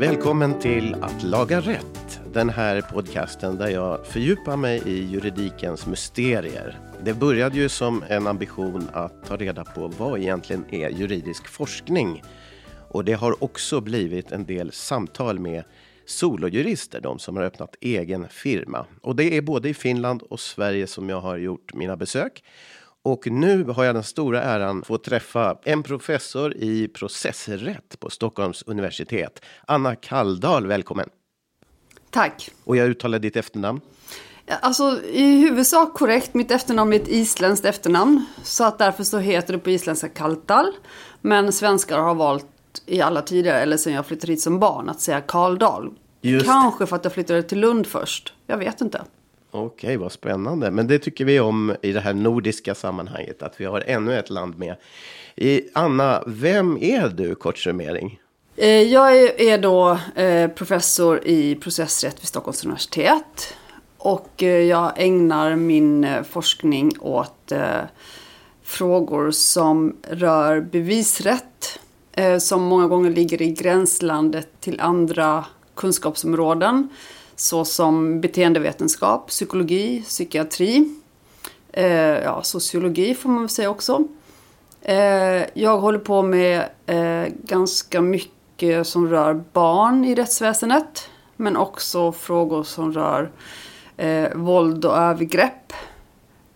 Välkommen till Att laga rätt. Den här podcasten där jag fördjupar mig i juridikens mysterier. Det började ju som en ambition att ta reda på vad egentligen är juridisk forskning. Och det har också blivit en del samtal med solojurister, de som har öppnat egen firma. Och det är både i Finland och Sverige som jag har gjort mina besök. Och nu har jag den stora äran att få träffa en professor i processrätt på Stockholms universitet. Anna Kalldal, välkommen! Tack! Och jag uttalar ditt efternamn? Alltså i huvudsak korrekt. Mitt efternamn är ett isländskt efternamn. Så att därför så heter det på isländska Kaltal. Men svenskar har valt i alla tider, eller sen jag flyttade hit som barn, att säga Karldal. Kanske för att jag flyttade till Lund först. Jag vet inte. Okej, vad spännande. Men det tycker vi om i det här nordiska sammanhanget, att vi har ännu ett land med. I, Anna, vem är du, kort summering? Eh, jag är då eh, professor i processrätt vid Stockholms universitet. Och eh, jag ägnar min forskning åt frågor som rör bevisrätt. Som många gånger ligger i gränslandet till andra kunskapsområden. Såsom beteendevetenskap, psykologi, psykiatri. eh, Ja, sociologi får man väl säga också. Eh, Jag håller på med eh, ganska mycket som rör barn i rättsväsendet. Men också frågor som rör eh, våld och övergrepp.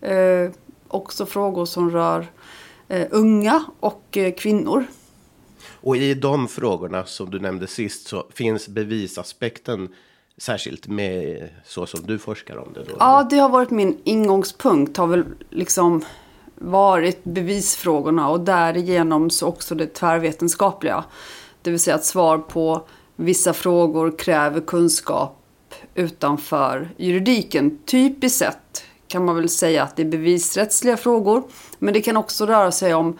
Eh, också frågor som rör eh, unga och eh, kvinnor. Och i de frågorna som du nämnde sist så finns bevisaspekten särskilt med så som du forskar om det. Då. Ja, det har varit min ingångspunkt. Har väl liksom varit bevisfrågorna och därigenom så också det tvärvetenskapliga. Det vill säga att svar på vissa frågor kräver kunskap utanför juridiken. Typiskt sett kan man väl säga att det är bevisrättsliga frågor. Men det kan också röra sig om,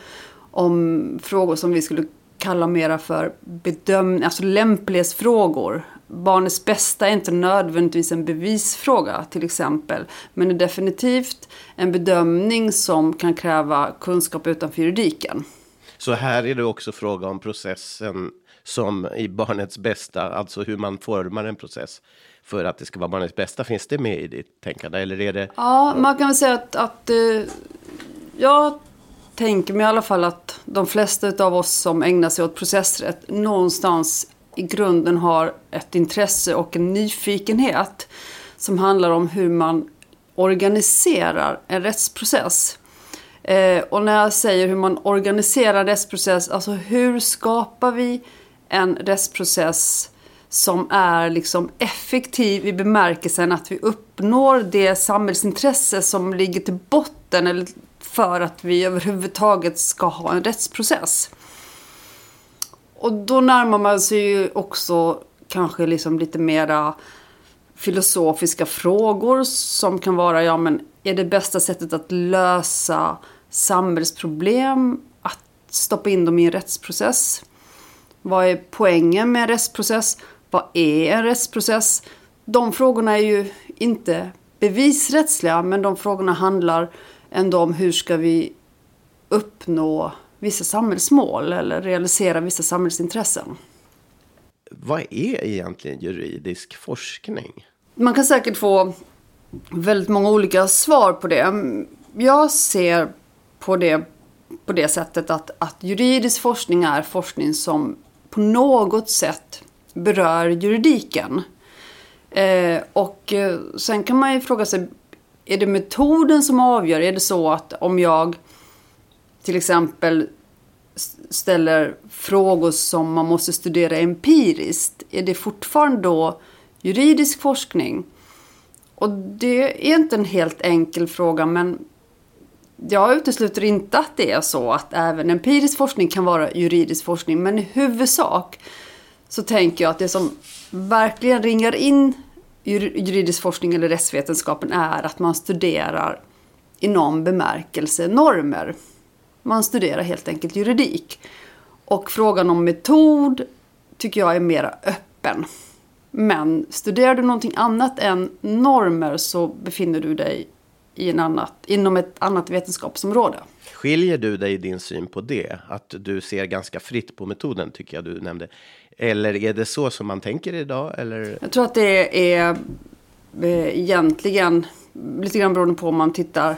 om frågor som vi skulle kalla mera för bedömning, alltså lämplighetsfrågor. Barnets bästa är inte nödvändigtvis en bevisfråga till exempel. Men är definitivt en bedömning som kan kräva kunskap utanför juridiken. Så här är det också fråga om processen som i barnets bästa, alltså hur man formar en process för att det ska vara barnets bästa. Finns det med i ditt tänkande eller är det? Ja, man kan väl säga att, att eh, jag tänker mig i alla fall att de flesta av oss som ägnar sig åt processrätt någonstans i grunden har ett intresse och en nyfikenhet som handlar om hur man organiserar en rättsprocess. Eh, och när jag säger hur man organiserar en rättsprocess, alltså hur skapar vi en rättsprocess som är liksom effektiv i bemärkelsen att vi uppnår det samhällsintresse som ligger till botten eller för att vi överhuvudtaget ska ha en rättsprocess. Och då närmar man sig ju också kanske liksom lite mera filosofiska frågor som kan vara, ja men är det bästa sättet att lösa samhällsproblem att stoppa in dem i en rättsprocess? Vad är poängen med en rättsprocess? Vad är en rättsprocess? De frågorna är ju inte bevisrättsliga, men de frågorna handlar ändå om hur ska vi uppnå vissa samhällsmål eller realisera vissa samhällsintressen. Vad är egentligen juridisk forskning? Man kan säkert få väldigt många olika svar på det. Jag ser på det på det sättet att, att juridisk forskning är forskning som på något sätt berör juridiken. Eh, och eh, sen kan man ju fråga sig, är det metoden som avgör? Är det så att om jag till exempel ställer frågor som man måste studera empiriskt, är det fortfarande då juridisk forskning? Och det är inte en helt enkel fråga, men jag utesluter inte att det är så att även empirisk forskning kan vara juridisk forskning. Men i huvudsak så tänker jag att det som verkligen ringar in juridisk forskning eller rättsvetenskapen är att man studerar i någon bemärkelse normer. Man studerar helt enkelt juridik. Och frågan om metod tycker jag är mera öppen. Men studerar du någonting annat än normer så befinner du dig i en annat, inom ett annat vetenskapsområde. Skiljer du dig i din syn på det? Att du ser ganska fritt på metoden tycker jag du nämnde. Eller är det så som man tänker idag? Eller? Jag tror att det är eh, egentligen lite grann beroende på om man tittar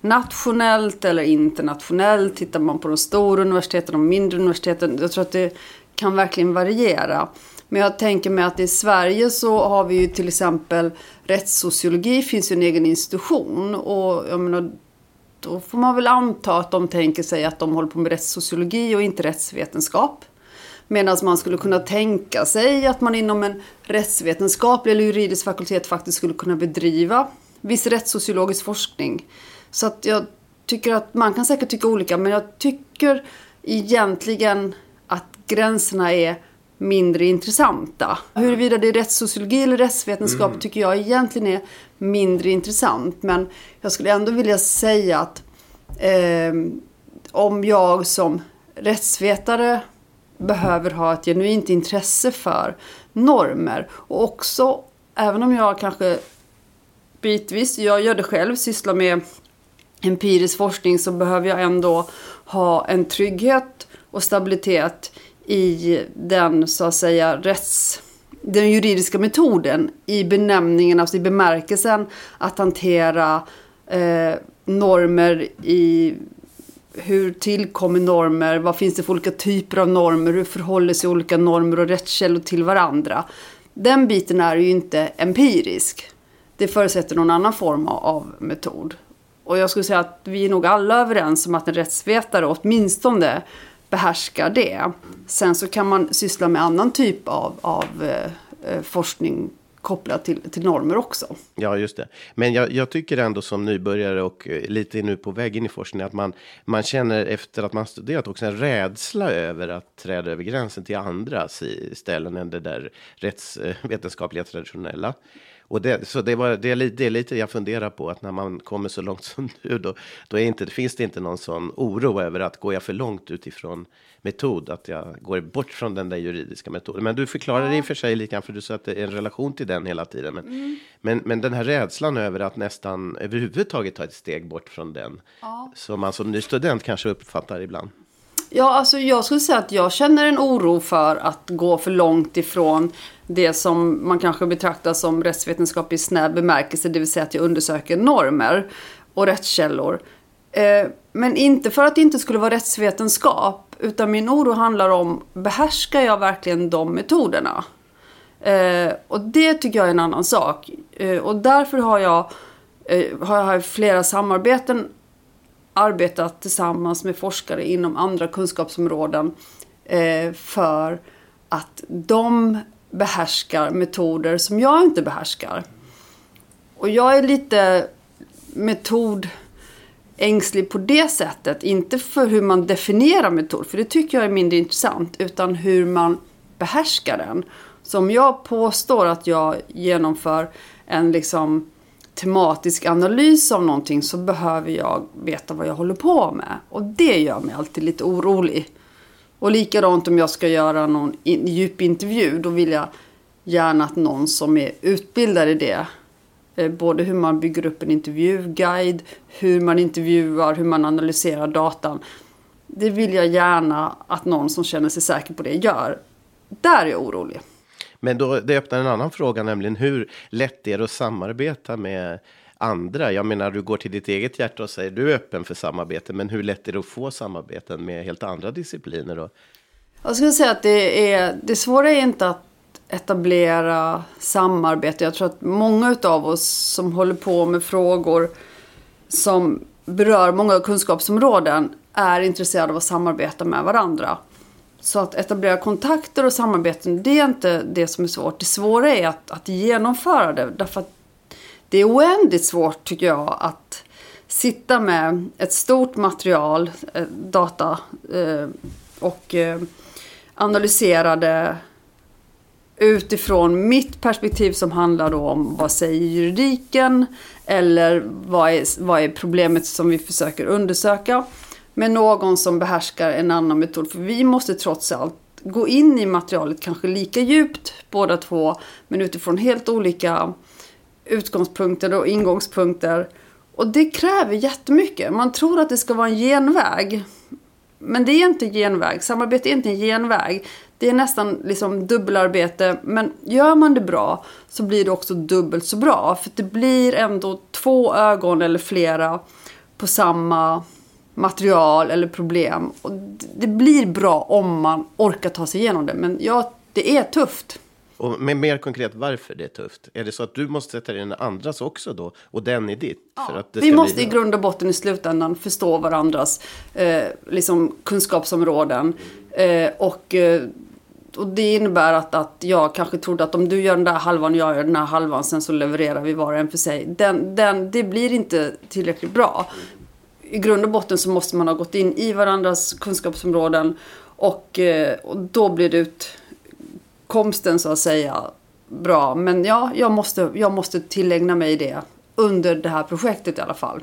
nationellt eller internationellt. Tittar man på de stora universiteten och mindre universiteten. Jag tror att det kan verkligen variera. Men jag tänker mig att i Sverige så har vi ju till exempel rättssociologi finns ju en egen institution. Och jag menar, då får man väl anta att de tänker sig att de håller på med rättssociologi och inte rättsvetenskap. Medan man skulle kunna tänka sig att man inom en rättsvetenskaplig eller juridisk fakultet faktiskt skulle kunna bedriva viss rättssociologisk forskning. Så att jag tycker att man kan säkert tycka olika men jag tycker egentligen att gränserna är mindre intressanta. Huruvida det är rättssociologi eller rättsvetenskap mm. tycker jag egentligen är mindre intressant. Men jag skulle ändå vilja säga att eh, om jag som rättsvetare behöver ha ett genuint intresse för normer och också, även om jag kanske bitvis, jag gör det själv, sysslar med empirisk forskning så behöver jag ändå ha en trygghet och stabilitet i den så att säga rätts den juridiska metoden i benämningen, alltså i bemärkelsen att hantera eh, normer i hur tillkommer normer, vad finns det för olika typer av normer, hur förhåller sig olika normer och rättskällor till varandra. Den biten är ju inte empirisk. Det förutsätter någon annan form av metod. Och jag skulle säga att vi är nog alla överens om att en rättsvetare åtminstone behärskar det. Sen så kan man syssla med annan typ av, av eh, eh, forskning kopplat till, till normer också. Ja, just det. Men jag, jag, tycker ändå som nybörjare och eh, lite nu på väg in i forskningen att man, man känner efter att man studerat också en rädsla över att träda över gränsen till andra ställen än det där rättsvetenskapliga eh, traditionella. Och det, så det, var, det, är lite, det är lite jag funderar på att när man kommer så långt som nu då, då är inte, finns det inte någon sån oro över att går jag för långt utifrån metod, att jag går bort från den där juridiska metoden. Men du förklarar ja. det i och för sig lite grann, för du sa att det är en relation till den hela tiden. Men, mm. men, men den här rädslan över att nästan överhuvudtaget ta ett steg bort från den, ja. som man som ny student kanske uppfattar ibland. Ja, alltså jag skulle säga att jag känner en oro för att gå för långt ifrån det som man kanske betraktar som rättsvetenskap i snäv bemärkelse, det vill säga att jag undersöker normer och rättskällor. Eh, men inte för att det inte skulle vara rättsvetenskap, utan min oro handlar om, behärskar jag verkligen de metoderna? Eh, och det tycker jag är en annan sak. Eh, och därför har jag, har jag flera samarbeten arbetat tillsammans med forskare inom andra kunskapsområden eh, för att de behärskar metoder som jag inte behärskar. Och jag är lite metodängslig på det sättet. Inte för hur man definierar metod, för det tycker jag är mindre intressant. Utan hur man behärskar den. Så om jag påstår att jag genomför en liksom tematisk analys av någonting så behöver jag veta vad jag håller på med. Och det gör mig alltid lite orolig. Och likadant om jag ska göra någon in, djup intervju, då vill jag gärna att någon som är utbildad i det, eh, både hur man bygger upp en intervjuguide, hur man intervjuar, hur man analyserar datan. Det vill jag gärna att någon som känner sig säker på det gör. Där är jag orolig. Men då, det öppnar en annan fråga, nämligen hur lätt är det att samarbeta med andra. Jag menar, du går till ditt eget hjärta och säger du är öppen för samarbete, men hur lätt är det att få samarbeten med helt andra discipliner? Då? Jag skulle säga att det, är, det svåra är inte att etablera samarbete. Jag tror att många av oss som håller på med frågor som berör många kunskapsområden är intresserade av att samarbeta med varandra. Så att etablera kontakter och samarbeten, det är inte det som är svårt. Det svåra är att, att genomföra det. Därför att det är oändligt svårt tycker jag att sitta med ett stort material, eh, data eh, och eh, analysera det utifrån mitt perspektiv som handlar då om vad säger juridiken eller vad är, vad är problemet som vi försöker undersöka med någon som behärskar en annan metod. För vi måste trots allt gå in i materialet kanske lika djupt båda två men utifrån helt olika utgångspunkter och ingångspunkter. Och det kräver jättemycket. Man tror att det ska vara en genväg. Men det är inte en genväg. Samarbete är inte en genväg. Det är nästan liksom dubbelarbete. Men gör man det bra så blir det också dubbelt så bra. För det blir ändå två ögon eller flera på samma material eller problem. Och det blir bra om man orkar ta sig igenom det. Men ja, det är tufft. Och med mer konkret varför det är tufft. Är det så att du måste sätta dig in i andras också då? Och den i ditt? Ja, vi måste bli... i grund och botten i slutändan förstå varandras eh, liksom kunskapsområden. Eh, och, eh, och det innebär att, att jag kanske trodde att om du gör den där halvan och jag gör den här halvan. Sen så levererar vi var och en för sig. Den, den, det blir inte tillräckligt bra. I grund och botten så måste man ha gått in i varandras kunskapsområden. Och, eh, och då blir det så att säga bra. Men ja, jag måste, jag måste tillägna mig det under det här projektet i alla fall.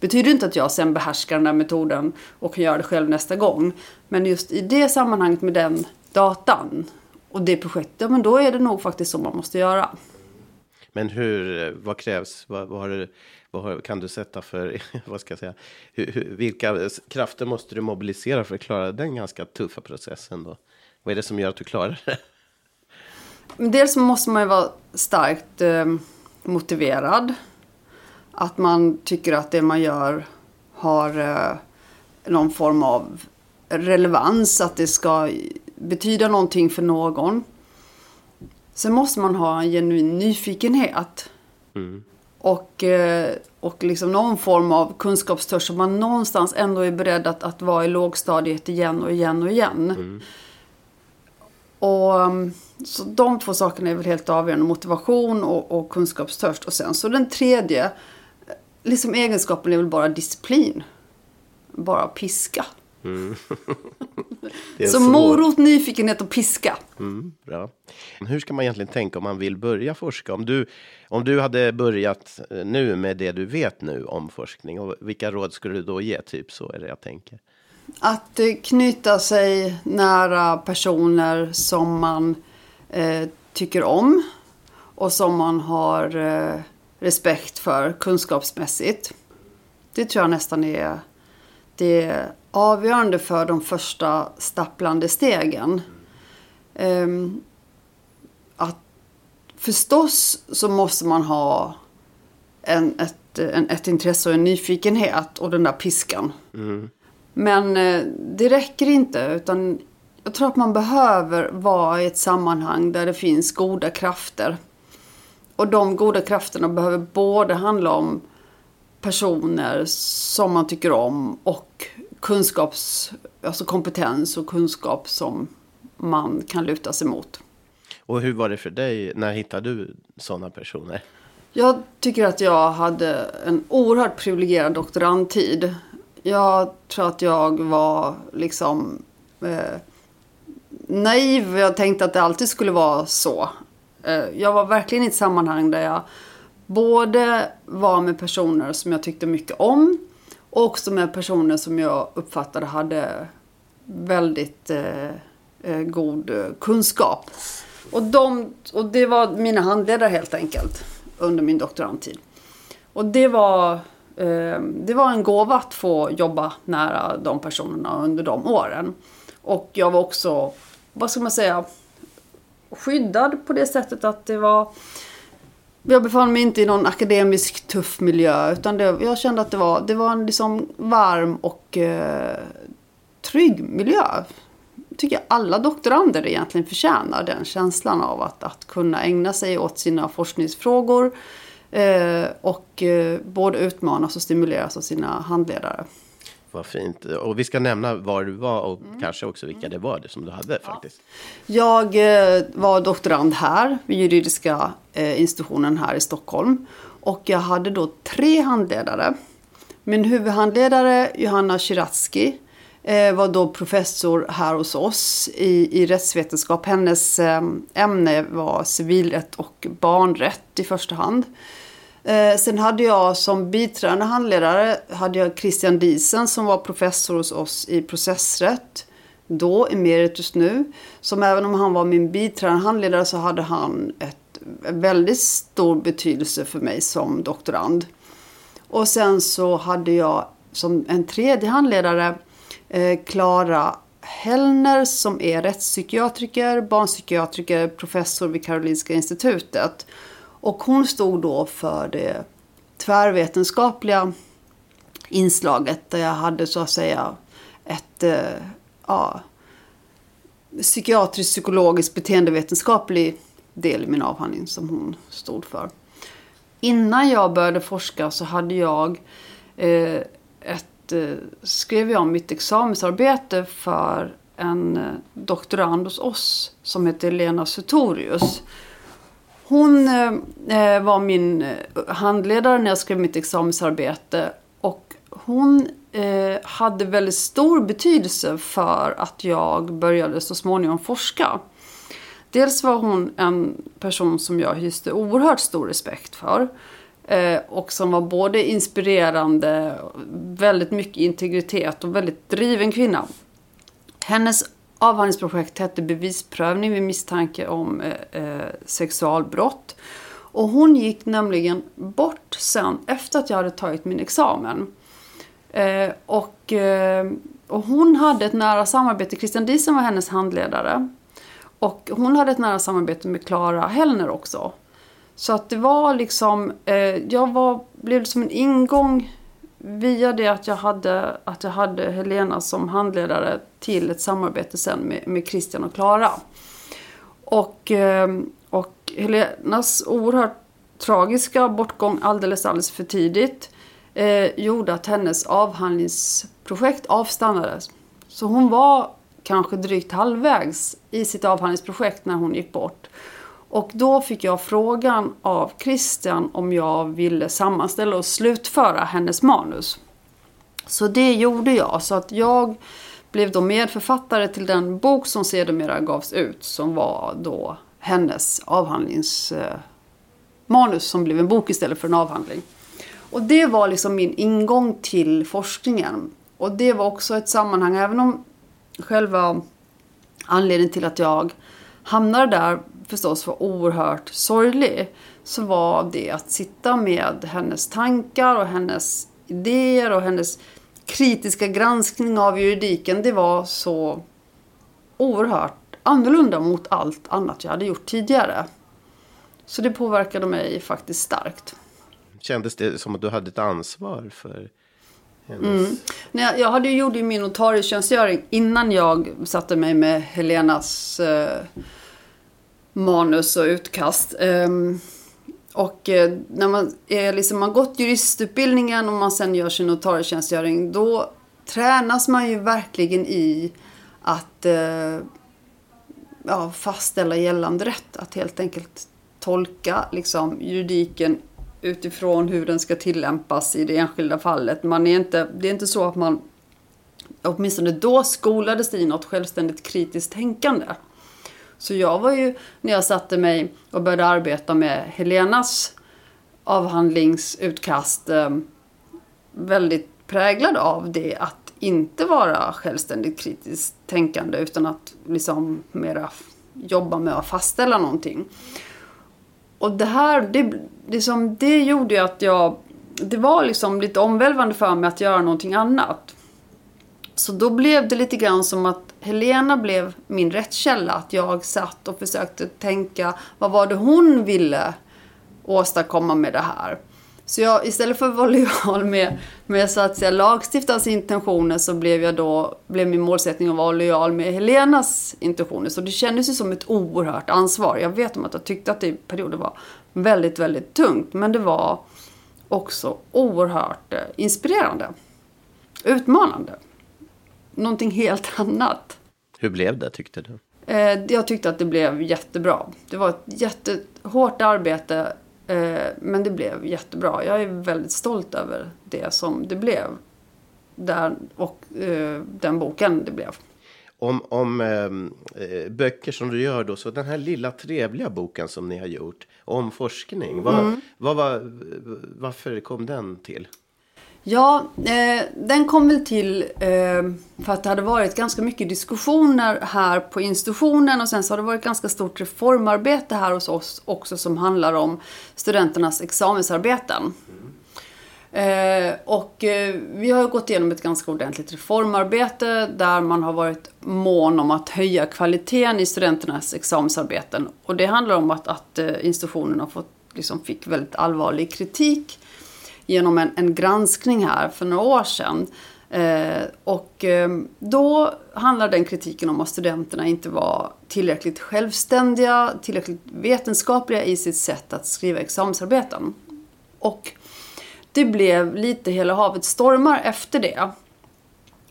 Betyder inte att jag sen behärskar den här metoden och kan göra det själv nästa gång. Men just i det sammanhanget med den datan och det projektet, ja, men då är det nog faktiskt så man måste göra. Men hur, eh, vad krävs, vad, vad, har, vad kan du sätta för, vad ska jag säga, hur, hur, vilka krafter måste du mobilisera för att klara den ganska tuffa processen då? Vad är det som gör att du klarar det? Dels måste man ju vara starkt eh, motiverad. Att man tycker att det man gör har eh, någon form av relevans, att det ska betyda någonting för någon. Sen måste man ha en genuin nyfikenhet. Mm. Och, eh, och liksom någon form av kunskapstörst som man någonstans ändå är beredd att, att vara i lågstadiet igen och igen och igen. Mm. Och, mm, så de två sakerna är väl helt avgörande. Motivation och, och kunskapstörst. Och sen så den tredje, liksom egenskapen är väl bara disciplin. Bara piska. Mm. så, så morot, nyfikenhet och piska. Mm, bra. Hur ska man egentligen tänka om man vill börja forska? Om du, om du hade börjat eh, nu med det du vet nu om forskning, och vilka råd skulle du då ge? Typ så är det jag tänker. Att eh, knyta sig nära personer som man eh, tycker om och som man har eh, respekt för kunskapsmässigt. Det tror jag nästan är det avgörande för de första stapplande stegen. Eh, att förstås så måste man ha en, ett, en, ett intresse och en nyfikenhet och den där piskan. Mm. Men eh, det räcker inte utan jag tror att man behöver vara i ett sammanhang där det finns goda krafter. Och de goda krafterna behöver både handla om personer som man tycker om och kunskaps, alltså kompetens och kunskap som man kan luta sig mot. Och hur var det för dig? När hittade du sådana personer? Jag tycker att jag hade en oerhört privilegierad doktorandtid. Jag tror att jag var liksom eh, naiv. Jag tänkte att det alltid skulle vara så. Eh, jag var verkligen i ett sammanhang där jag både var med personer som jag tyckte mycket om också med personer som jag uppfattade hade väldigt eh, eh god eh, kunskap. Och, de, och det var mina handledare helt enkelt under min doktorandtid. Och det var, eh, det var en gåva att få jobba nära de personerna under de åren. Och jag var också vad ska man säga, skyddad på det sättet att det var jag befann mig inte i någon akademisk tuff miljö utan det, jag kände att det var, det var en liksom varm och eh, trygg miljö. tycker jag alla doktorander egentligen förtjänar den känslan av att, att kunna ägna sig åt sina forskningsfrågor eh, och eh, både utmanas och stimuleras av sina handledare. Vad fint. Och vi ska nämna var du var och mm. kanske också vilka det var det som du hade faktiskt. Jag eh, var doktorand här vid juridiska eh, institutionen här i Stockholm. Och jag hade då tre handledare. Min huvudhandledare Johanna Shiratsky eh, var då professor här hos oss i, i rättsvetenskap. Hennes ämne var civilrätt och barnrätt i första hand. Eh, sen hade jag som biträdande handledare hade jag Christian Diesen som var professor hos oss i processrätt. Då, emeritus nu. Som även om han var min biträdande handledare så hade han ett väldigt stor betydelse för mig som doktorand. Och sen så hade jag som en tredje handledare eh, Klara Hellner som är rättspsykiatriker, barnpsykiatriker, professor vid Karolinska institutet. Och hon stod då för det tvärvetenskapliga inslaget där jag hade så att säga ett eh, ja, psykiatrisk, psykologisk, beteendevetenskaplig del i min avhandling som hon stod för. Innan jag började forska så hade jag eh, ett, eh, skrev jag mitt examensarbete för en eh, doktorand hos oss som heter Lena Sutorius. Hon eh, eh, var min eh, handledare när jag skrev mitt examensarbete och hon eh, hade väldigt stor betydelse för att jag började så småningom forska. Dels var hon en person som jag hyste oerhört stor respekt för. Eh, och som var både inspirerande, väldigt mycket integritet och väldigt driven kvinna. Hennes Avhandlingsprojektet hette Bevisprövning vid misstanke om eh, eh, sexualbrott. Och hon gick nämligen bort sen efter att jag hade tagit min examen. Eh, och, eh, och hon hade ett nära samarbete, Christian Diesen var hennes handledare. Och hon hade ett nära samarbete med Clara Hellner också. Så att det var liksom, eh, jag var, blev som en ingång via det att jag hade, att jag hade Helena som handledare till ett samarbete sen med, med Christian och Klara. Och, eh, och Helenas oerhört tragiska bortgång alldeles, alldeles för tidigt eh, gjorde att hennes avhandlingsprojekt avstannades. Så hon var kanske drygt halvvägs i sitt avhandlingsprojekt när hon gick bort. Och då fick jag frågan av Christian om jag ville sammanställa och slutföra hennes manus. Så det gjorde jag. Så att jag blev då medförfattare till den bok som sedermera gavs ut som var då hennes avhandlingsmanus eh, som blev en bok istället för en avhandling. Och det var liksom min ingång till forskningen. Och det var också ett sammanhang, även om själva anledningen till att jag hamnade där förstås var oerhört sorglig. Så var det att sitta med hennes tankar och hennes idéer och hennes kritiska granskning av juridiken. Det var så oerhört annorlunda mot allt annat jag hade gjort tidigare. Så det påverkade mig faktiskt starkt. Kändes det som att du hade ett ansvar för hennes... Mm. Nej, jag hade ju gjort min notarietjänstgöring innan jag satte mig med Helenas eh, manus och utkast. Um, och eh, när man är liksom, man gått juristutbildningen och man sen gör sin notarietjänstgöring då tränas man ju verkligen i att eh, ja, fastställa gällande rätt. Att helt enkelt tolka liksom, juridiken utifrån hur den ska tillämpas i det enskilda fallet. Man är inte, det är inte så att man, åtminstone då skolades det i något självständigt kritiskt tänkande. Så jag var ju, när jag satte mig och började arbeta med Helenas avhandlingsutkast eh, väldigt präglad av det att inte vara självständigt kritiskt tänkande utan att liksom mera jobba med att fastställa någonting. Och det här, det, liksom, det gjorde ju att jag... Det var liksom lite omvälvande för mig att göra någonting annat. Så då blev det lite grann som att Helena blev min rättskälla. Att jag satt och försökte tänka vad var det hon ville åstadkomma med det här. Så jag, istället för att vara lojal med, med så att säga, lagstiftarens intentioner så blev, jag då, blev min målsättning att vara lojal med Helenas intentioner. Så det kändes ju som ett oerhört ansvar. Jag vet om att jag tyckte att det i perioder var väldigt, väldigt tungt. Men det var också oerhört eh, inspirerande. Utmanande någonting helt annat. Hur blev det tyckte du? Eh, jag tyckte att det blev jättebra. Det var ett jättehårt arbete eh, men det blev jättebra. Jag är väldigt stolt över det som det blev. Där, och eh, den boken det blev. Om, om böcker som du gör då, så den här lilla trevliga boken som ni har gjort om forskning. Vad, mm. vad, vad, varför kom den till? Ja, eh, den kom väl till eh, för att det hade varit ganska mycket diskussioner här på institutionen och sen så har det varit ganska stort reformarbete här hos oss också som handlar om studenternas examensarbeten. Eh, och eh, vi har gått igenom ett ganska ordentligt reformarbete där man har varit mån om att höja kvaliteten i studenternas examensarbeten. Och det handlar om att, att eh, institutionen har fått, liksom, fick väldigt allvarlig kritik genom en, en granskning här för några år sedan. Eh, och eh, då handlar den kritiken om att studenterna inte var tillräckligt självständiga, tillräckligt vetenskapliga i sitt sätt att skriva examensarbeten. Och det blev lite hela havet stormar efter det.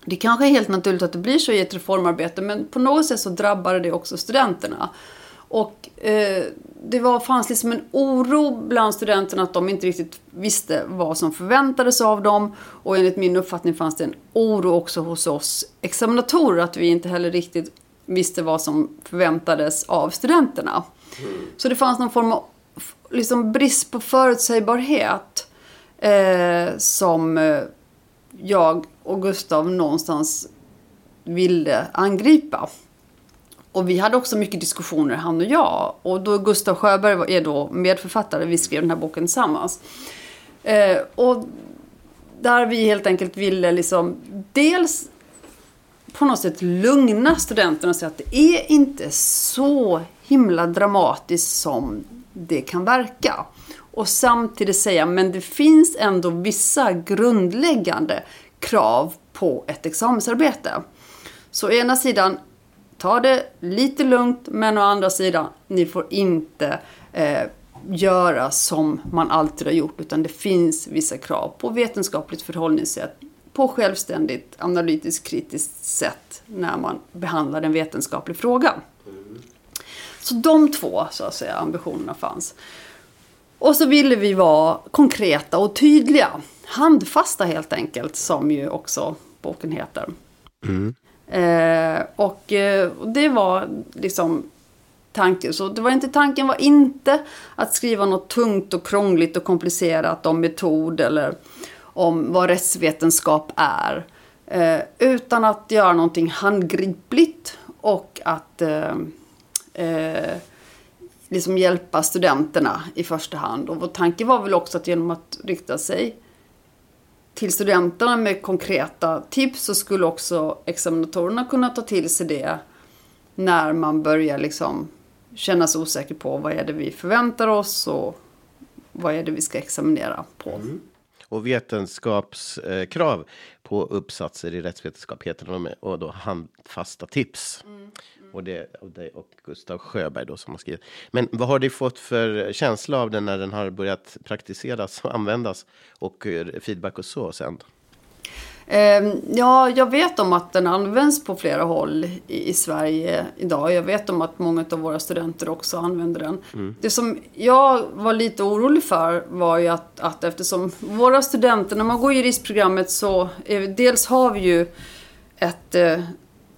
Det kanske är helt naturligt att det blir så i ett reformarbete men på något sätt så drabbade det också studenterna. Och eh, det var, fanns liksom en oro bland studenterna att de inte riktigt visste vad som förväntades av dem. Och enligt min uppfattning fanns det en oro också hos oss examinatorer att vi inte heller riktigt visste vad som förväntades av studenterna. Mm. Så det fanns någon form av liksom brist på förutsägbarhet eh, som eh, jag och Gustav någonstans ville angripa. Och vi hade också mycket diskussioner, han och jag. Och då Gustav Sjöberg är då medförfattare, vi skrev den här boken tillsammans. Eh, och där vi helt enkelt ville liksom dels på något sätt lugna studenterna och säga att det är inte så himla dramatiskt som det kan verka. Och samtidigt säga, men det finns ändå vissa grundläggande krav på ett examensarbete. Så å ena sidan, ta det lite lugnt, men å andra sidan, ni får inte eh, göra som man alltid har gjort, utan det finns vissa krav på vetenskapligt förhållningssätt, på självständigt, analytiskt, kritiskt sätt när man behandlar en vetenskaplig fråga. Så de två, så att säga, ambitionerna fanns. Och så ville vi vara konkreta och tydliga. Handfasta helt enkelt, som ju också boken heter. Mm. Eh, och, eh, det var liksom tanken. Så det var inte, tanken var inte att skriva något tungt och krångligt och komplicerat om metod eller om vad rättsvetenskap är. Eh, utan att göra någonting handgripligt och att eh, eh, liksom hjälpa studenterna i första hand. Och vår tanke var väl också att genom att rikta sig till studenterna med konkreta tips så skulle också examinatorerna kunna ta till sig det när man börjar liksom känna sig osäker på vad är det vi förväntar oss och vad är det vi ska examinera på. Mm. Och vetenskapskrav på uppsatser i rättsvetenskap heter de och då handfasta tips. Mm. Och det är dig och Gustav Sjöberg då som har skrivit. Men vad har du fått för känsla av den när den har börjat praktiseras och användas och eh, feedback och så sen? Ehm, ja, jag vet om att den används på flera håll i, Sverige idag. Jag vet om att många av våra studenter också använder den. Mm. Det som jag var lite orolig för var ju att, att eftersom våra studenter, när man går juristprogrammet så är, dels har vi ju ett, eh,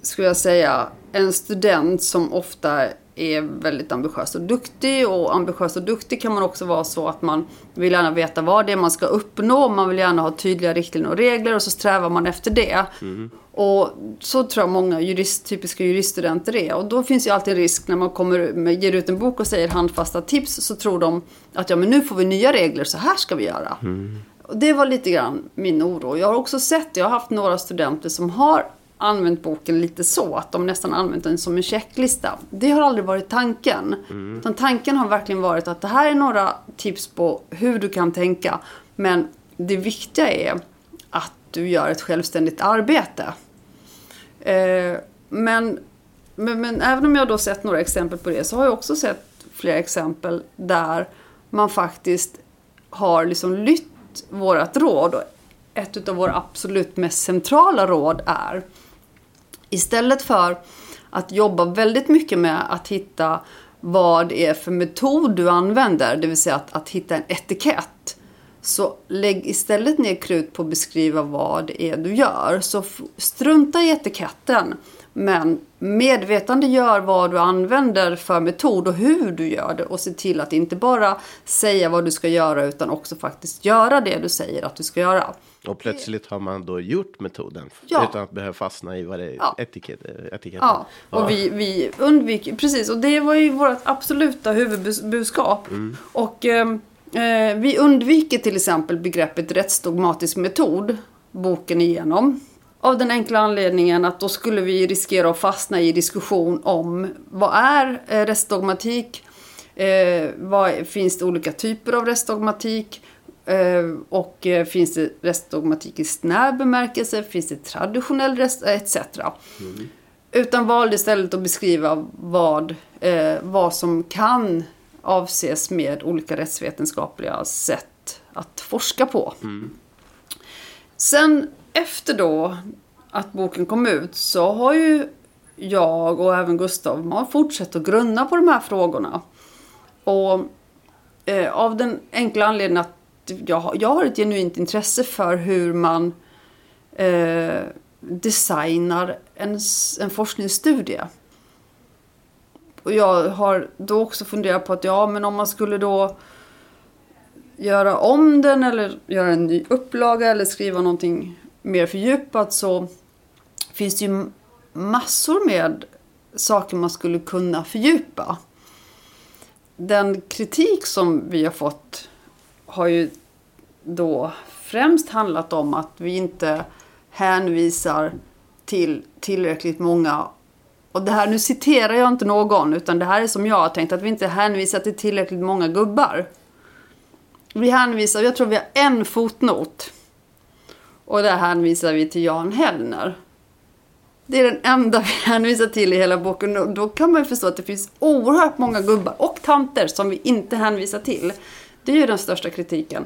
skulle jag säga, en student som ofta är väldigt ambitiös och duktig. Och ambitiös och duktig kan man också vara så att man vill gärna veta vad det är man ska uppnå. Man vill gärna ha tydliga riktlinjer och regler och så strävar man efter det. Mm. Och så tror jag många jurist, typiska juriststudenter är. Och då finns ju alltid en risk när man kommer med, ger ut en bok och säger handfasta tips så tror de att ja men nu får vi nya regler, så här ska vi göra. Mm. Och det var lite grann min oro. Jag har också sett, jag har haft några studenter som har använt boken lite så, att de nästan använt den som en checklista. Det har aldrig varit tanken. Mm. Utan tanken har verkligen varit att det här är några tips på hur du kan tänka. Men det viktiga är att du gör ett självständigt arbete. Eh, men, men, men, även om jag då sett några exempel på det så har jag också sett flera exempel där man faktiskt har liksom lytt vårat råd. Ett av våra absolut mest centrala råd är Istället för att jobba väldigt mycket med att hitta vad det är för metod du använder, det vill säga att, att hitta en etikett. Så lägg istället ner krut på att beskriva vad det är du gör. Så strunta i etiketten. Men medvetande gör vad du använder för metod och hur du gör det och se till att inte bara säga vad du ska göra utan också faktiskt göra det du säger att du ska göra. Och plötsligt har man då gjort metoden ja. utan att behöva fastna i vad det är ja. etikett, etiketten. Ja, och ja. Vi, vi undviker, precis, och det var ju vårt absoluta huvudbudskap. Mm. Och, ehm, Eh, vi undviker till exempel begreppet rättsdogmatisk metod boken igenom. Av den enkla anledningen att då skulle vi riskera att fastna i diskussion om vad är eh, rättsdogmatik? Eh, vad, finns det olika typer av rättsdogmatik? Eh, och eh, finns det rättsdogmatik i snäv bemärkelse? Finns det traditionell rätt etc. Mm. Utan valde istället att beskriva vad, eh, vad som kan avses med olika rättsvetenskapliga sätt att forska på. Mm. Sen efter då att boken kom ut så har ju jag och även Gustav man fortsatt att grunna på de här frågorna. Och eh, av den enkla anledningen att jag, jag har ett genuint intresse för hur man eh, designar en, en forskningsstudie. Och jag har då också funderat på att ja, men om man skulle då göra om den eller göra en ny upplaga eller skriva någonting mer fördjupat så finns det ju massor med saker man skulle kunna fördjupa. Den kritik som vi har fått har ju då främst handlat om att vi inte hänvisar till tillräckligt många och det här, nu citerar jag inte någon, utan det här är som jag har tänkt, att vi inte hänvisar till tillräckligt många gubbar. Vi hänvisar, jag tror vi har en fotnot. Och där hänvisar vi till Jan Hellner. Det är den enda vi hänvisar till i hela boken. Och då kan man ju förstå att det finns oerhört många gubbar och tanter som vi inte hänvisar till. Det är ju den största kritiken.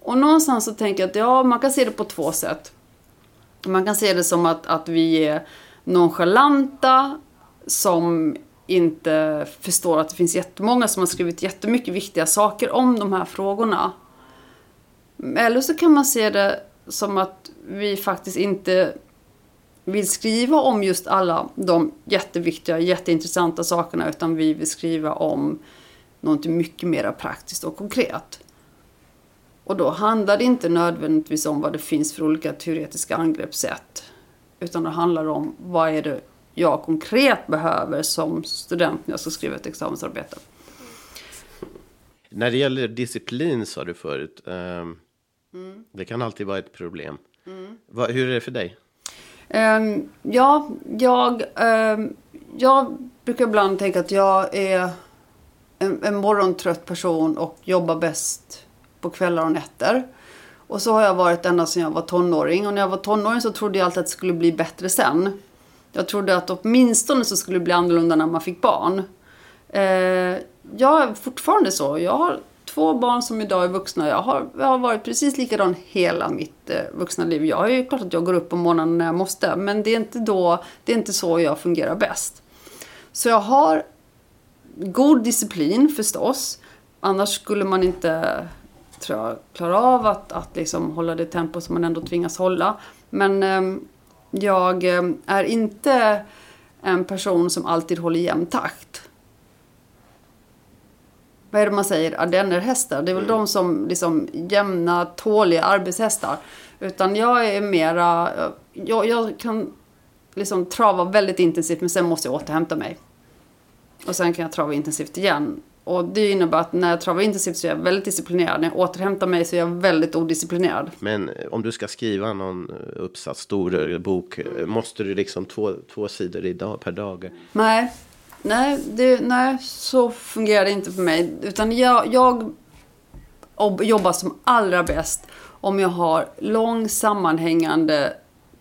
Och någonstans så tänker jag att ja, man kan se det på två sätt. Man kan se det som att, att vi är nonchalanta, som inte förstår att det finns jättemånga som har skrivit jättemycket viktiga saker om de här frågorna. Eller så kan man se det som att vi faktiskt inte vill skriva om just alla de jätteviktiga, jätteintressanta sakerna utan vi vill skriva om någonting mycket mer praktiskt och konkret. Och då handlar det inte nödvändigtvis om vad det finns för olika teoretiska angreppssätt. Utan det handlar om vad är det jag konkret behöver som student när jag ska skriva ett examensarbete. När det gäller disciplin sa du förut. Eh, mm. Det kan alltid vara ett problem. Mm. Va, hur är det för dig? Um, ja, jag, um, jag brukar ibland tänka att jag är en, en morgontrött person och jobbar bäst på kvällar och nätter. Och så har jag varit ända sedan jag var tonåring. Och när jag var tonåring så trodde jag alltid att det skulle bli bättre sen. Jag trodde att åtminstone så skulle det bli annorlunda när man fick barn. Eh, jag är fortfarande så. Jag har två barn som idag är vuxna. Jag har, jag har varit precis likadan hela mitt eh, vuxna liv. Jag är ju klart att jag går upp på morgonen när jag måste. Men det är inte, då, det är inte så jag fungerar bäst. Så jag har god disciplin förstås. Annars skulle man inte tror jag, klarar av att, att liksom hålla det tempo som man ändå tvingas hålla. Men eh, jag eh, är inte en person som alltid håller jämn takt. Vad är det man säger? Ardennerhästar. Det är väl mm. de som liksom jämna, tåliga arbetshästar. Utan jag är mera... Jag, jag kan liksom trava väldigt intensivt men sen måste jag återhämta mig. Och sen kan jag trava intensivt igen. Och det innebär att när jag travar intensivt så är jag väldigt disciplinerad. När jag återhämtar mig så är jag väldigt odisciplinerad. Men eh, om du ska skriva någon eh, uppsats, stor bok, eh, måste du liksom två, två sidor idag, per dag? Nej, nej, det, nej, så fungerar det inte för mig. Utan jag, jag jobbar som allra bäst om jag har lång sammanhängande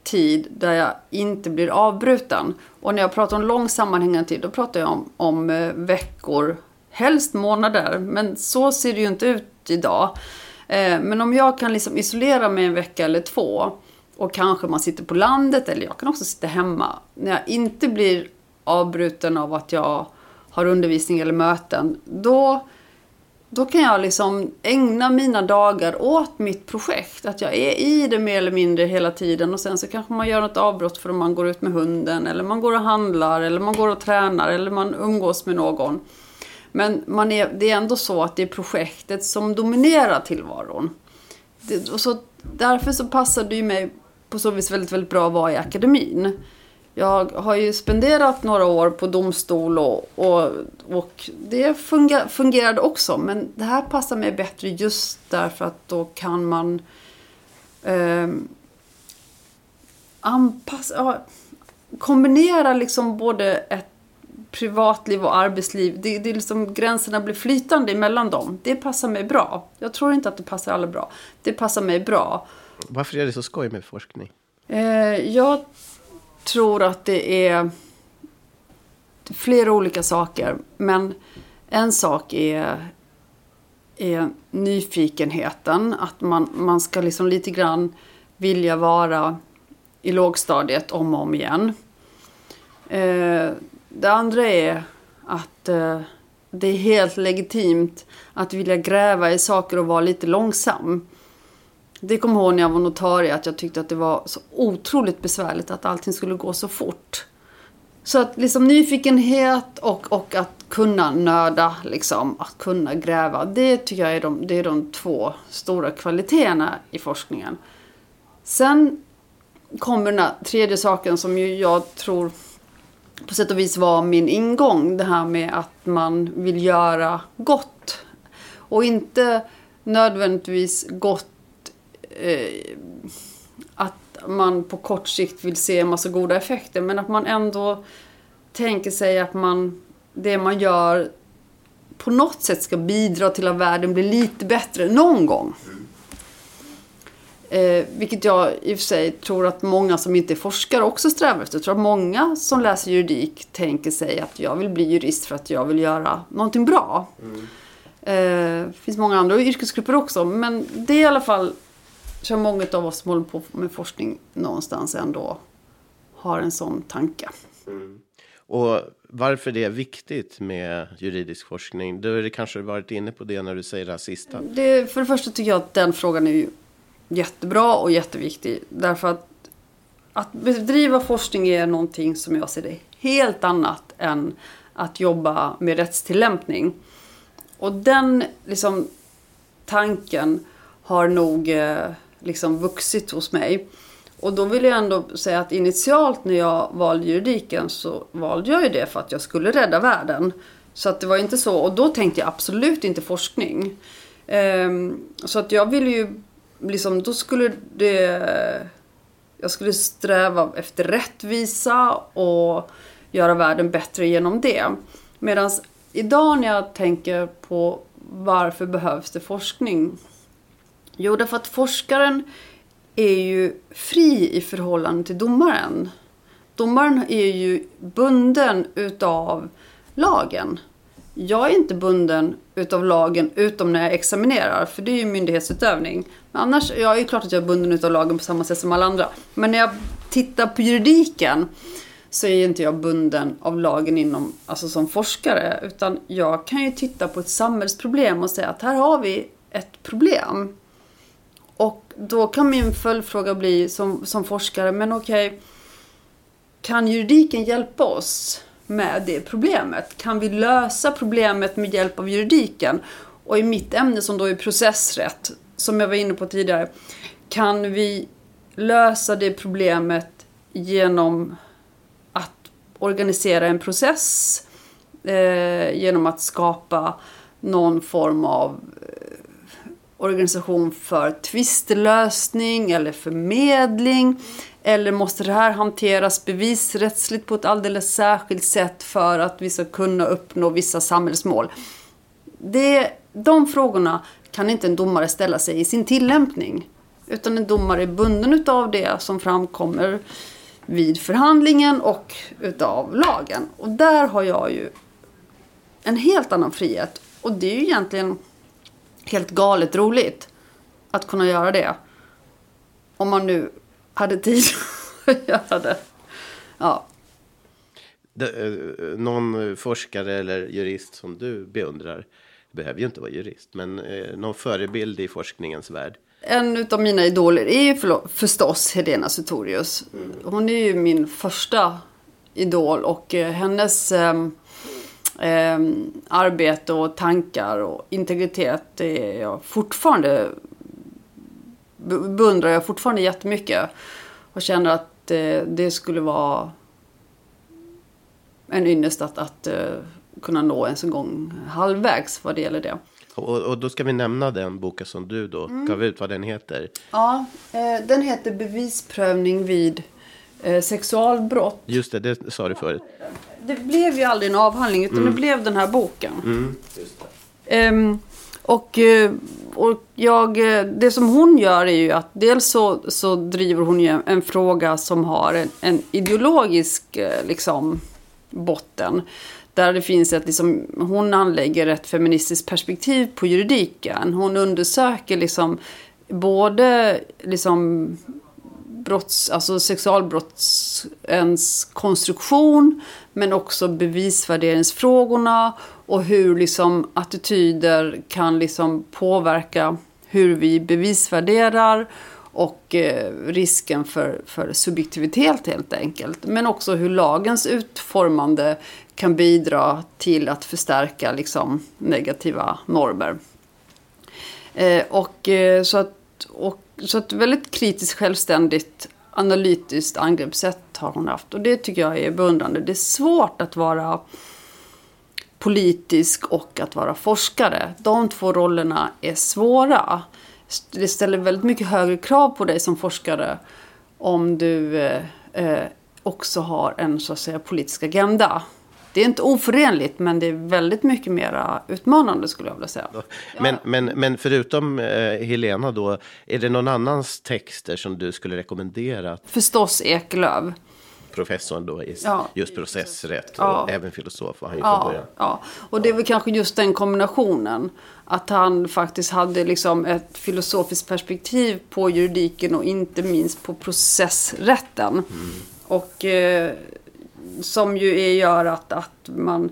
tid där jag inte blir avbruten. Och när jag pratar om lång sammanhängande tid, då pratar jag om, om eh, veckor, helst månader, men så ser det ju inte ut idag. Eh, men om jag kan liksom isolera mig en vecka eller två och kanske man sitter på landet eller jag kan också sitta hemma. När jag inte blir avbruten av att jag har undervisning eller möten, då, då kan jag liksom ägna mina dagar åt mitt projekt. Att jag är i det mer eller mindre hela tiden och sen så kanske man gör något avbrott för att man går ut med hunden eller man går och handlar eller man går och tränar eller man umgås med någon. Men man är, det är ändå så att det är projektet som dominerar tillvaron. Det, och så, därför så passar det ju mig på så vis väldigt, väldigt bra att vara i akademin. Jag har ju spenderat några år på domstol och, och, och det funger, fungerade också. Men det här passar mig bättre just därför att då kan man eh, anpassa, ja, kombinera liksom både ett privatliv och arbetsliv. Det, det är liksom, gränserna blir flytande emellan dem. Det passar mig bra. Jag tror inte att det passar alla bra. Det passar mig bra. Varför är det så skoj med forskning? Eh, jag tror att det är flera olika saker. Men en sak är, är nyfikenheten. Att man, man ska liksom lite grann vilja vara i lågstadiet om och om igen. Eh, det andra är att eh, det är helt legitimt att vilja gräva i saker och vara lite långsam. Det kommer jag ihåg när jag var notarie att jag tyckte att det var så otroligt besvärligt att allting skulle gå så fort. Så att liksom nyfikenhet och, och att kunna nörda, liksom, att kunna gräva. Det tycker jag är de, det är de två stora kvaliteterna i forskningen. Sen kommer den här tredje saken som ju jag tror på sätt och vis var min ingång. Det här med att man vill göra gott. Och inte nödvändigtvis gott att man på kort sikt vill se en massa goda effekter. Men att man ändå tänker sig att man, det man gör på något sätt ska bidra till att världen blir lite bättre någon gång. Eh, vilket jag i och för sig tror att många som inte är forskare också strävar efter. Jag tror att många som läser juridik tänker sig att jag vill bli jurist för att jag vill göra någonting bra. Mm. Eh, det finns många andra yrkesgrupper också. Men det är i alla fall, så många av oss som håller på med forskning någonstans ändå har en sån tanke. Mm. Och varför det är viktigt med juridisk forskning? Du har kanske varit inne på det när du säger det sista. Det, för det första tycker jag att den frågan är ju jättebra och jätteviktig. Därför att att bedriva forskning är någonting som jag ser det helt annat än att jobba med rättstillämpning. Och den liksom, tanken har nog eh, liksom vuxit hos mig. Och då vill jag ändå säga att initialt när jag valde juridiken så valde jag ju det för att jag skulle rädda världen. Så att det var inte så, och då tänkte jag absolut inte forskning. Ehm, så att jag ville ju liksom, då skulle det... Jag skulle sträva efter rättvisa och göra världen bättre genom det. Medan idag när jag tänker på varför behövs det forskning? Jo, därför att forskaren är ju fri i förhållande till domaren. Domaren är ju bunden utav lagen. Jag är inte bunden utav lagen utom när jag examinerar, för det är ju myndighetsutövning. Men annars, ja, är klart att jag är bunden utav lagen på samma sätt som alla andra. Men när jag tittar på juridiken så är inte jag bunden av lagen inom, alltså som forskare. Utan jag kan ju titta på ett samhällsproblem och säga att här har vi ett problem. Och då kan min följdfråga bli som, som forskare, men okej, okay, kan juridiken hjälpa oss? med det problemet? Kan vi lösa problemet med hjälp av juridiken? Och i mitt ämne som då är processrätt, som jag var inne på tidigare, kan vi lösa det problemet genom att organisera en process, eh, genom att skapa någon form av organisation för tvistlösning eller förmedling eller måste det här hanteras bevisrättsligt på ett alldeles särskilt sätt för att vi ska kunna uppnå vissa samhällsmål? Det, de frågorna kan inte en domare ställa sig i sin tillämpning. Utan en domare är bunden utav det som framkommer vid förhandlingen och utav lagen. Och där har jag ju en helt annan frihet. Och det är ju egentligen helt galet roligt att kunna göra det. Om man nu hade tid att göra det. Ja. Eh, någon forskare eller jurist som du beundrar behöver ju inte vara jurist, men eh, någon förebild i forskningens värld? En av mina idoler är ju förstås Helena Sutorius. Mm. Hon är ju min första idol och eh, hennes eh, eh, arbete och tankar och integritet är jag fortfarande beundrar jag fortfarande jättemycket. Och känner att det, det skulle vara en ynnest att, att uh, kunna nå ens en gång halvvägs vad det gäller det. Och, och då ska vi nämna den boken som du då mm. gav ut, vad den heter. Ja, eh, den heter Bevisprövning vid eh, sexualbrott. Just det, det sa du förut. Det blev ju aldrig en avhandling utan mm. det blev den här boken. Mm. Um, och, eh, och jag, eh, det som hon gör är ju att dels så, så driver hon ju en fråga som har en, en ideologisk eh, liksom, botten. Där det finns ett, liksom, hon anlägger ett feministiskt perspektiv på juridiken. Hon undersöker liksom både liksom brotts, alltså sexualbrottens konstruktion men också bevisvärderingsfrågorna och hur liksom attityder kan liksom påverka hur vi bevisvärderar och eh, risken för, för subjektivitet helt enkelt. Men också hur lagens utformande kan bidra till att förstärka liksom, negativa normer. Eh, och, eh, så att, och, så ett väldigt kritiskt, självständigt, analytiskt angreppssätt har hon haft. Och det tycker jag är beundrande. Det är svårt att vara politisk och att vara forskare. De två rollerna är svåra. Det ställer väldigt mycket högre krav på dig som forskare om du eh, eh också har en så att säga politisk agenda. Det är inte oförenligt men det är väldigt mycket mer utmanande skulle jag vilja säga. Men, men, men förutom eh, Helena då, är det någon annans texter som du skulle rekommendera? Förstås Ekelöf. Professorn då i ja. just processrätt och ja. även filosof var han ju ja, från början. Ja, och det är väl kanske just den kombinationen. Att han faktiskt hade liksom ett filosofiskt perspektiv på juridiken och inte minst på processrätten. Mm. Och eh, som ju gör att, att man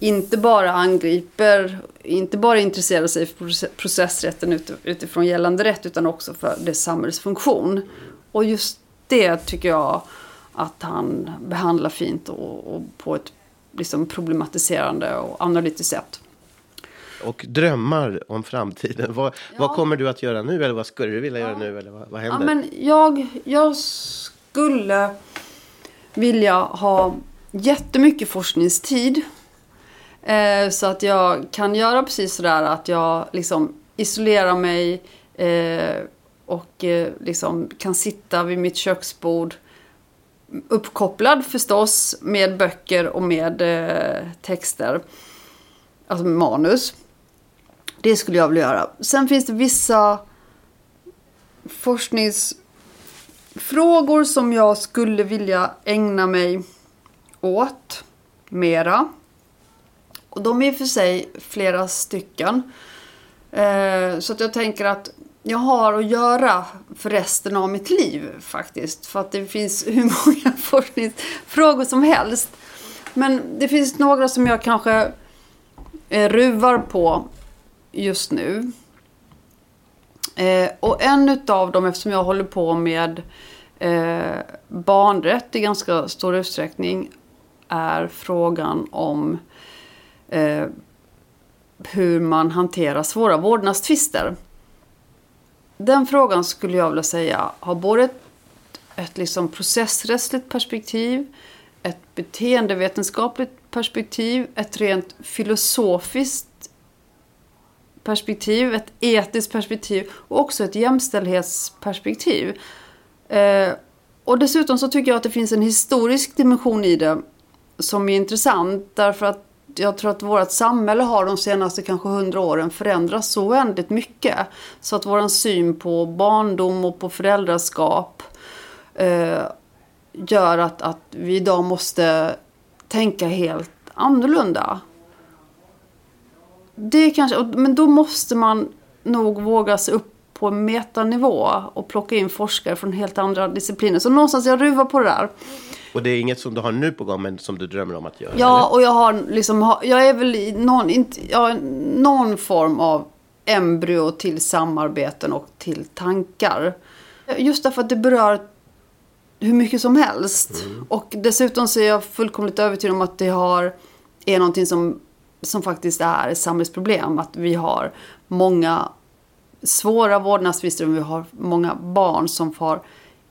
inte bara angriper, inte bara intresserar sig för processrätten utifrån gällande rätt utan också för dess samhällsfunktion. Och just det tycker jag att han behandlar fint och, och på ett liksom problematiserande och analytiskt sätt. Och drömmar om framtiden. Vad, ja. vad kommer du att göra nu? Eller vad skulle du vilja ja. göra nu? Eller vad, vad händer? Ja, men jag, jag skulle vilja ha jättemycket forskningstid. Eh, så att jag kan göra precis sådär att jag liksom isolerar mig eh, och eh, liksom kan sitta vid mitt köksbord uppkopplad förstås med böcker och med eh, texter. Alltså med manus. Det skulle jag vilja göra. Sen finns det vissa forsknings Frågor som jag skulle vilja ägna mig åt mera. Och de är i och för sig flera stycken. Eh, så att jag tänker att jag har att göra för resten av mitt liv faktiskt. För att det finns hur många forskningsfrågor som helst. Men det finns några som jag kanske eh, ruvar på just nu. Eh, och en utav dem, eftersom jag håller på med eh, barnrätt i ganska stor utsträckning, är frågan om eh, hur man hanterar svåra vårdnadstvister. Den frågan skulle jag vilja säga har både ett, ett liksom processrättsligt perspektiv, ett beteendevetenskapligt perspektiv, ett rent filosofiskt perspektiv, ett etiskt perspektiv och också ett jämställdhetsperspektiv. Eh, och dessutom så tycker jag att det finns en historisk dimension i det som är intressant därför att jag tror att vårt samhälle har de senaste kanske hundra åren förändrats så oändligt mycket. Så att vår syn på barndom och på föräldraskap eh, gör att, att vi idag måste tänka helt annorlunda. Det kanske, men då måste man nog våga sig upp på metanivå och plocka in forskare från helt andra discipliner. Så någonstans jag ruvar på det där. Och det är inget som du har nu på gång men som du drömmer om att göra? Ja, eller? och jag har liksom, jag är väl i någon, inte, ja, någon form av embryo till samarbeten och till tankar. Just därför att det berör hur mycket som helst. Mm. Och dessutom så är jag fullkomligt övertygad om att det har, är någonting som, som faktiskt är ett samhällsproblem. Att vi har många svåra vårdnadstvister och vi har många barn som far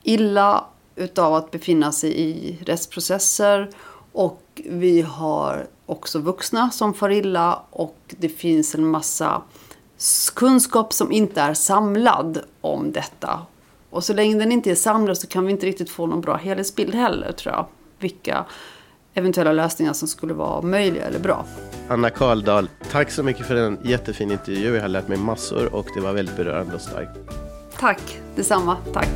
illa utav att befinna sig i rättsprocesser och vi har också vuxna som far illa och det finns en massa kunskap som inte är samlad om detta. Och så länge den inte är samlad så kan vi inte riktigt få någon bra helhetsbild heller tror jag. Vilka eventuella lösningar som skulle vara möjliga eller bra. Anna Karldal, tack så mycket för en jättefin intervju. Jag har lärt mig massor och det var väldigt berörande och starkt. Tack, detsamma. Tack.